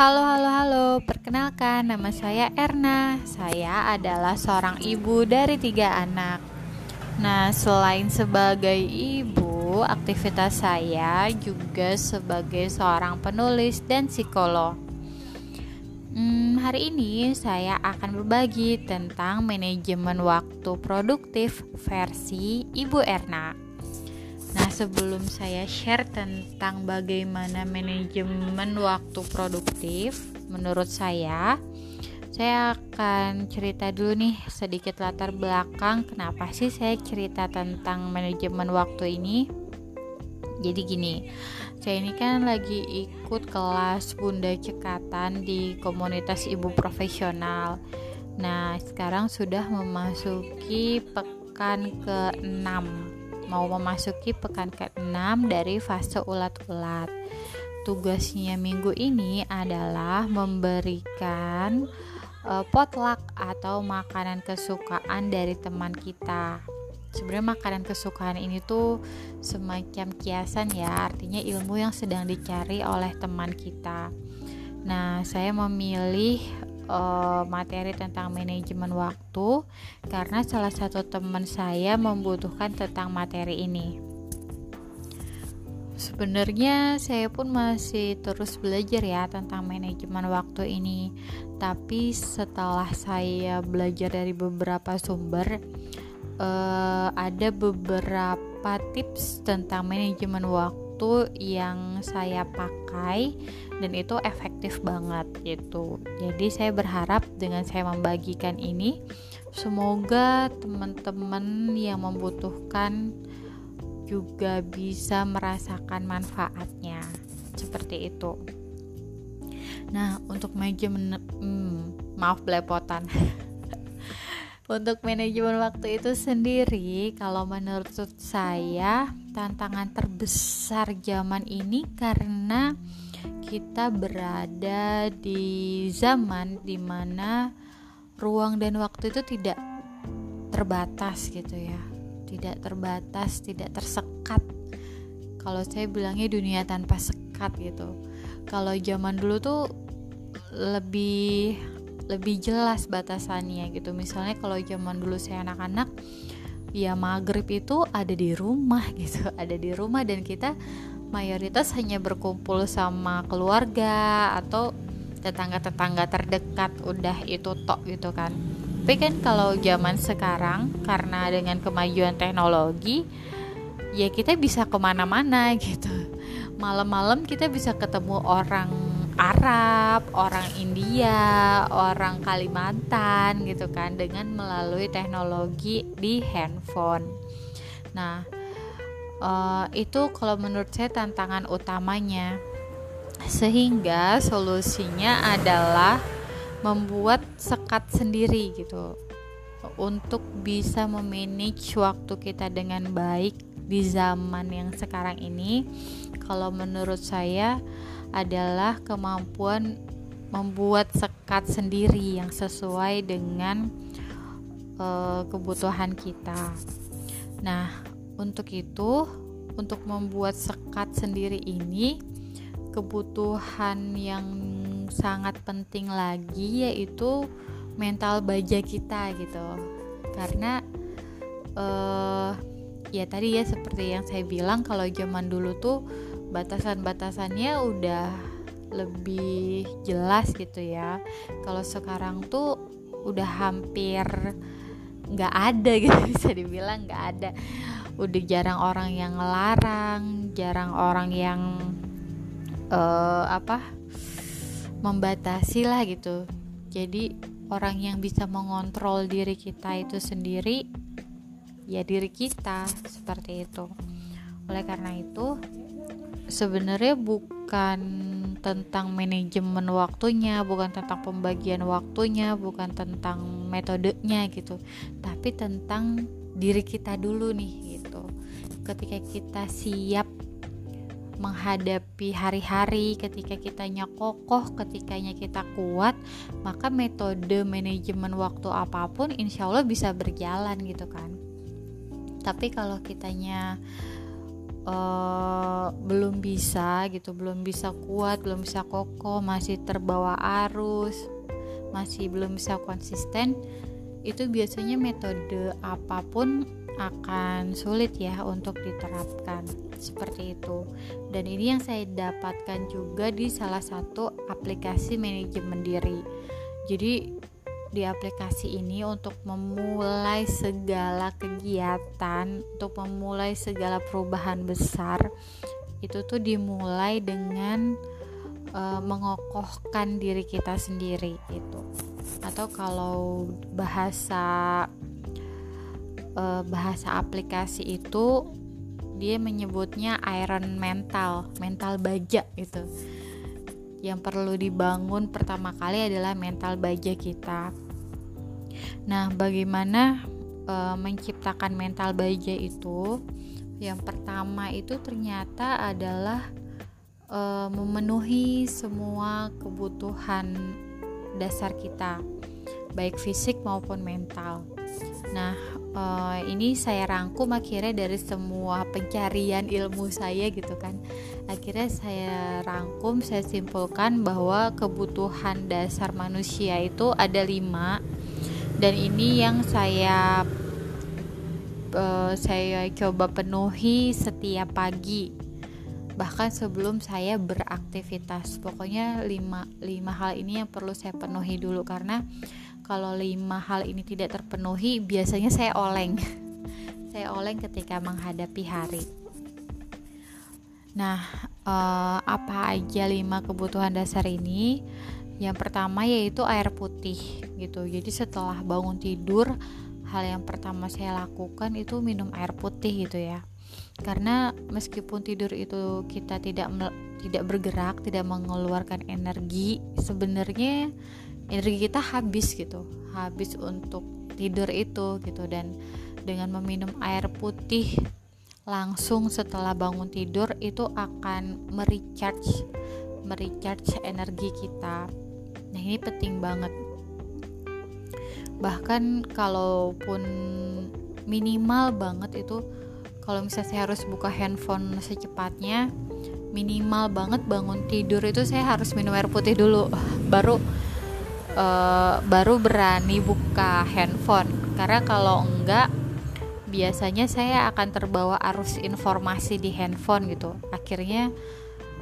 Halo, halo, halo. Perkenalkan, nama saya Erna. Saya adalah seorang ibu dari tiga anak. Nah, selain sebagai ibu, aktivitas saya juga sebagai seorang penulis dan psikolog. Hmm, hari ini saya akan berbagi tentang manajemen waktu produktif versi Ibu Erna. Nah, sebelum saya share tentang bagaimana manajemen waktu produktif, menurut saya, saya akan cerita dulu nih sedikit latar belakang kenapa sih saya cerita tentang manajemen waktu ini. Jadi gini, saya ini kan lagi ikut kelas Bunda Cekatan di komunitas ibu profesional. Nah, sekarang sudah memasuki pekan ke-6 mau memasuki pekan ke-6 dari fase ulat-ulat. Tugasnya minggu ini adalah memberikan uh, potluck atau makanan kesukaan dari teman kita. Sebenarnya makanan kesukaan ini tuh semacam kiasan ya, artinya ilmu yang sedang dicari oleh teman kita. Nah, saya memilih uh, materi tentang manajemen waktu karena salah satu teman saya membutuhkan tentang materi ini. Sebenarnya saya pun masih terus belajar ya tentang manajemen waktu ini. Tapi setelah saya belajar dari beberapa sumber, uh, ada beberapa tips tentang manajemen waktu yang saya pakai dan itu efektif banget gitu. Jadi saya berharap dengan saya membagikan ini semoga teman-teman yang membutuhkan juga bisa merasakan manfaatnya seperti itu. Nah, untuk manajemen hmm, maaf belepotan. untuk manajemen waktu itu sendiri kalau menurut saya tantangan terbesar zaman ini karena kita berada di zaman di mana ruang dan waktu itu tidak terbatas gitu ya. Tidak terbatas tidak tersekat. Kalau saya bilangnya dunia tanpa sekat gitu. Kalau zaman dulu tuh lebih lebih jelas batasannya gitu. Misalnya kalau zaman dulu saya anak-anak ya maghrib itu ada di rumah gitu ada di rumah dan kita mayoritas hanya berkumpul sama keluarga atau tetangga-tetangga terdekat udah itu tok gitu kan. Tapi kan kalau zaman sekarang karena dengan kemajuan teknologi ya kita bisa ke mana-mana gitu. Malam-malam kita bisa ketemu orang Arab, orang India, orang Kalimantan gitu kan dengan melalui teknologi di handphone. Nah, uh, itu kalau menurut saya tantangan utamanya sehingga solusinya adalah membuat sekat sendiri gitu untuk bisa memanage waktu kita dengan baik di zaman yang sekarang ini kalau menurut saya adalah kemampuan membuat sekat sendiri yang sesuai dengan uh, kebutuhan kita. Nah, untuk itu, untuk membuat sekat sendiri ini, kebutuhan yang sangat penting lagi yaitu mental baja kita gitu. Karena uh, ya tadi ya seperti yang saya bilang kalau zaman dulu tuh batasan-batasannya udah lebih jelas gitu ya. Kalau sekarang tuh udah hampir nggak ada gitu bisa dibilang nggak ada. Udah jarang orang yang ngelarang jarang orang yang uh, apa membatasi lah gitu. Jadi orang yang bisa mengontrol diri kita itu sendiri ya diri kita seperti itu. Oleh karena itu sebenarnya bukan tentang manajemen waktunya, bukan tentang pembagian waktunya, bukan tentang metodenya gitu, tapi tentang diri kita dulu nih ketika kita siap menghadapi hari-hari ketika kitanya kokoh ketikanya kita kuat maka metode manajemen waktu apa pun insya Allah bisa berjalan gitu kan. Tapi kalau kitanya uh, belum bisa gitu belum bisa kuat belum bisa kokoh masih terbawa arus masih belum bisa konsisten itu biasanya metode apa pun akan sulit ya untuk diterapkan. Seperti itu. Dan ini yang saya dapatkan juga di salah satu aplikasi manajemen diri. Jadi di aplikasi ini untuk memulai segala kegiatan, untuk memulai segala perubahan besar, itu tuh dimulai dengan uh, mengokohkan diri kita sendiri itu. Atau kalau bahasa uh, bahasa aplikasi itu dia menyebutnya iron mental, mental baja itu yang perlu dibangun pertama kali adalah mental baja kita. Nah, bagaimana e, menciptakan mental baja itu? Yang pertama itu ternyata adalah e, memenuhi semua kebutuhan dasar kita, baik fisik maupun mental. Nah, uh, ini saya rangkum akhirnya dari semua pencarian ilmu saya gitu kan. Akhirnya saya rangkum saya simpulkan bahwa kebutuhan dasar manusia itu ada lima. Dan ini yang saya uh, saya coba penuhi setiap pagi. Bahkan sebelum saya beraktivitas. Pokoknya lima, lima hal ini yang perlu saya penuhi dulu. Karena kalau lima hal ini tidak terpenuhi biasanya saya oleng. Saya oleng ketika menghadapi hari. Nah uh, apa aja lima kebutuhan dasar ini? Yang pertama yaitu air putih gitu. Jadi setelah bangun tidur hal yang pertama saya lakukan itu minum air putih gitu ya. Karena meskipun tidur itu kita tidak tidak bergerak tidak mengeluarkan energi sebenarnya energi kita habis gitu habis untuk tidur itu gitu. Dan dengan meminum air putih langsung setelah bangun tidur itu akan merecharge merecharge energi kita. Nah ini penting banget. Bahkan kalaupun minimal banget itu kalau misalnya saya harus buka handphone secepatnya minimal banget bangun tidur itu saya harus minum air putih dulu. Baru uh, baru berani buka handphone. Karena kalau enggak biasanya saya akan terbawa arus informasi di handphone gitu. Akhirnya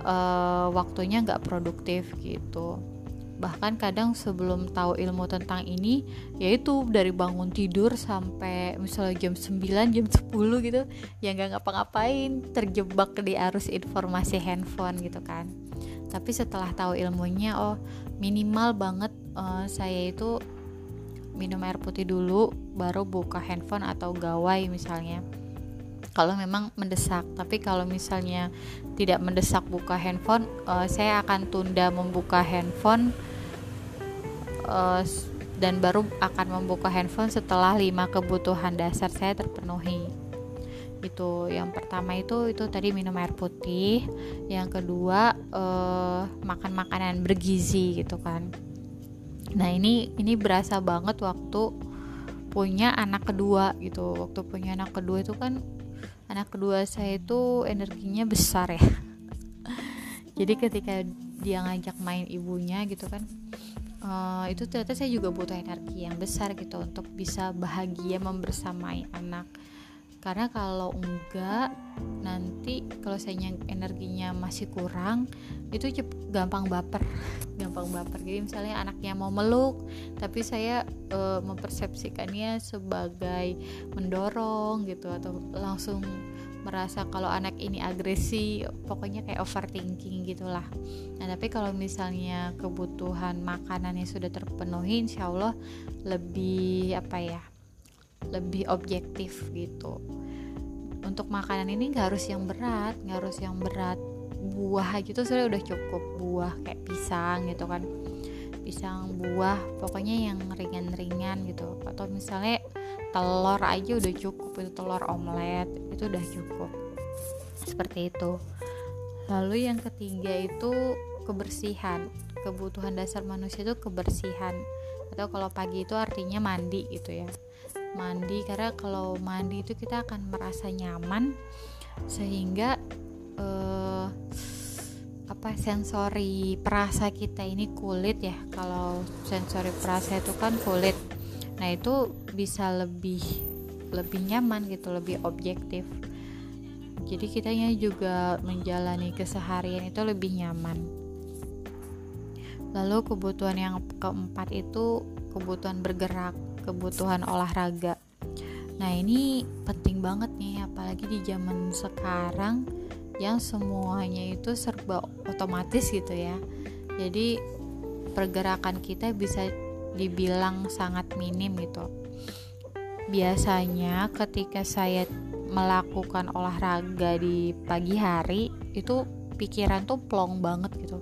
uh, waktunya nggak produktif gitu. Bahkan kadang sebelum tahu ilmu tentang ini yaitu dari bangun tidur sampai misalnya jam 9 jam 10 gitu ya nggak ngapa-ngapain terjebak di arus informasi handphone gitu kan. Tapi setelah tahu ilmunya oh minimal banget uh, saya itu minum air putih dulu baru buka handphone atau gawai misalnya. Kalau memang mendesak tapi kalau misalnya tidak mendesak buka handphone uh, saya akan tunda membuka handphone uh, dan baru akan membuka handphone setelah lima kebutuhan dasar saya terpenuhi. Itu yang pertama itu itu tadi minum air putih. Yang kedua uh, makan makanan bergizi gitu kan nah ini ini berasa banget waktu punya anak kedua gitu. Waktu punya anak kedua itu kan anak kedua saya itu energinya besar ya. Jadi ketika dia ngajak main ibunya gitu kan uh, itu ternyata saya juga butuh energi yang besar gitu untuk bisa bahagia membersamai anak karena kalau enggak nanti kalau saya energinya masih kurang itu gampang baper. Gampang baper. Jadi misalnya anaknya mau meluk tapi saya e, mempersepsikannya sebagai mendorong gitu atau langsung merasa kalau anak ini agresi pokoknya kayak overthinking gitulah. Nah tapi kalau misalnya kebutuhan makanannya sudah terpenuhi insya Allah lebih apa ya lebih objektif gitu. Untuk makanan ini nggak harus yang berat nggak harus yang berat buah tuh sudah udah cukup buah kayak pisang gitu kan. Pisang buah pokoknya yang ringan-ringan gitu. Atau misalnya telur aja udah cukup itu telur omelet itu udah cukup. Seperti itu. Lalu yang ketiga itu kebersihan. Kebutuhan dasar manusia itu kebersihan. Atau kalau pagi itu artinya mandi gitu ya mandi karena kalau mandi itu kita akan merasa nyaman sehingga uh, apa sensori perasa kita ini kulit ya. Kalau sensori perasa itu kan kulit. Nah itu bisa lebih lebih nyaman gitu lebih objektif. Jadi kitanya juga menjalani keseharian itu lebih nyaman. Lalu kebutuhan yang keempat itu kebutuhan bergerak kebutuhan olahraga. Nah ini penting banget nih apalagi di zaman sekarang yang semuanya itu serba otomatis gitu ya. Jadi pergerakan kita bisa dibilang sangat minim gitu. Biasanya ketika saya melakukan olahraga di pagi hari itu pikiran tuh plong banget gitu.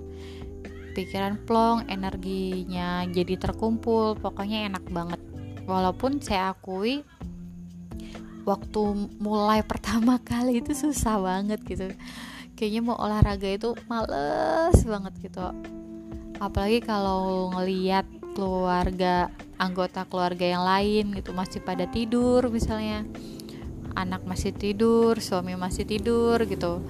Pikiran plong energinya jadi terkumpul pokoknya enak banget walaupun saya akui waktu mulai pertama kali itu susah banget gitu. Kayaknya mau olahraga itu males banget gitu. Apalagi kalau ngeliat keluarga anggota keluarga yang lain gitu masih pada tidur misalnya. Anak masih tidur suami masih tidur gitu.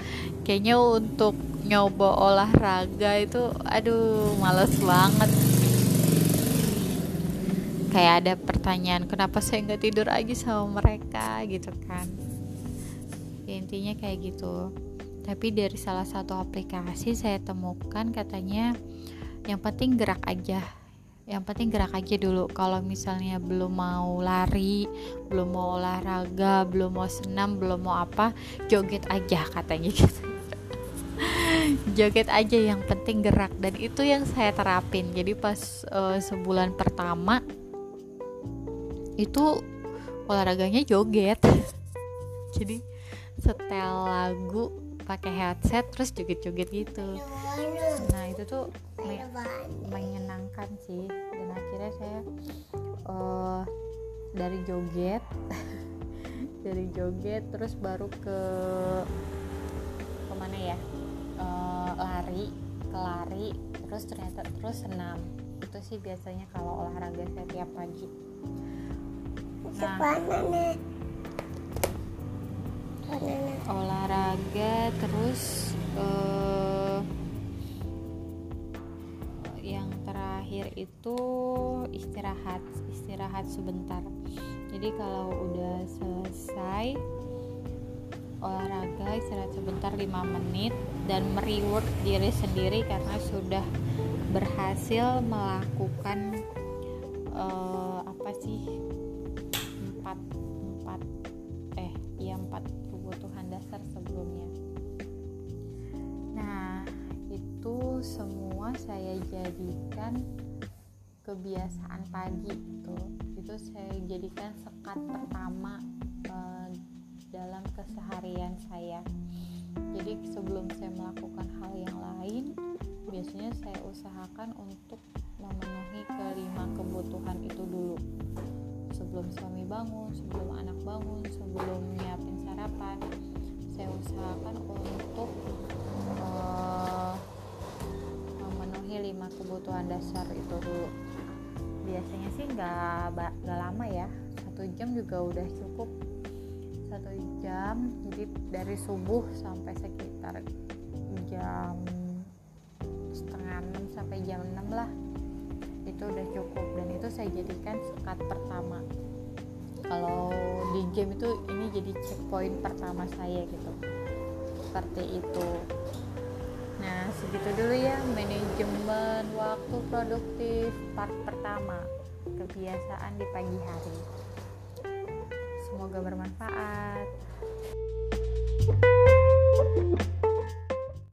Kayaknya untuk nyoba olahraga itu aduh males banget kayak ada pertanyaan kenapa saya nggak tidur aja sama mereka? gitu kan. Ya, intinya kayak gitu. Tapi dari salah satu aplikasi saya temukan katanya yang penting gerak aja. Yang penting gerak aja dulu. Kalau misalnya belum mau lari belum mau olahraga belum mau senam belum mau apa joget aja katanya gitu. Joget aja yang penting gerak. Dan itu yang saya terapin. Jadi pas uh, sebulan pertama itu olahraganya joget. Jadi setel lagu pakai headset terus joget-joget gitu. Nah itu tuh menyenangkan sih. Dan akhirnya saya uh, dari joget dari joget terus baru ke ke mana ya? Uh, lari ke lari terus ternyata terus senam. Itu sih biasanya kalau olahraga saya tiap pagi nah. Olahraga terus uh, terakhir itu istirahat istirahat sebentar. Jadi kalau udah selesai olahraga istirahat sebentar 5 menit dan mereward diri sendiri karena sudah berhasil melakukan uh, apa sih empat eh ya empat kebutuhan dasar sebelumnya. Nah itu semua saya jadikan kebiasaan pagi itu itu saya jadikan sekat pertama uh, dalam keseharian saya. Jadi sebelum saya melakukan hal yang lain biasanya saya usahakan untuk memenuhi kelima kebutuhan itu dulu. Sebelum suami bangun sebelum bangun sebelum nyiapin sarapan. Saya usahakan untuk uh, memenuhi lima kebutuhan dasar itu dulu. Biasanya sih nggak nggak lama ya. Satu jam juga udah cukup. Satu jam jadi dari subuh sampai sekitar jam setengah enam sampai jam enam lah. Itu udah cukup dan itu saya jadikan sekat pertama kalau di game itu ini jadi checkpoint pertama saya gitu seperti itu Nah, segitu dulu ya manajemen waktu produktif part pertama kebiasaan di pagi hari. Semoga bermanfaat. thank you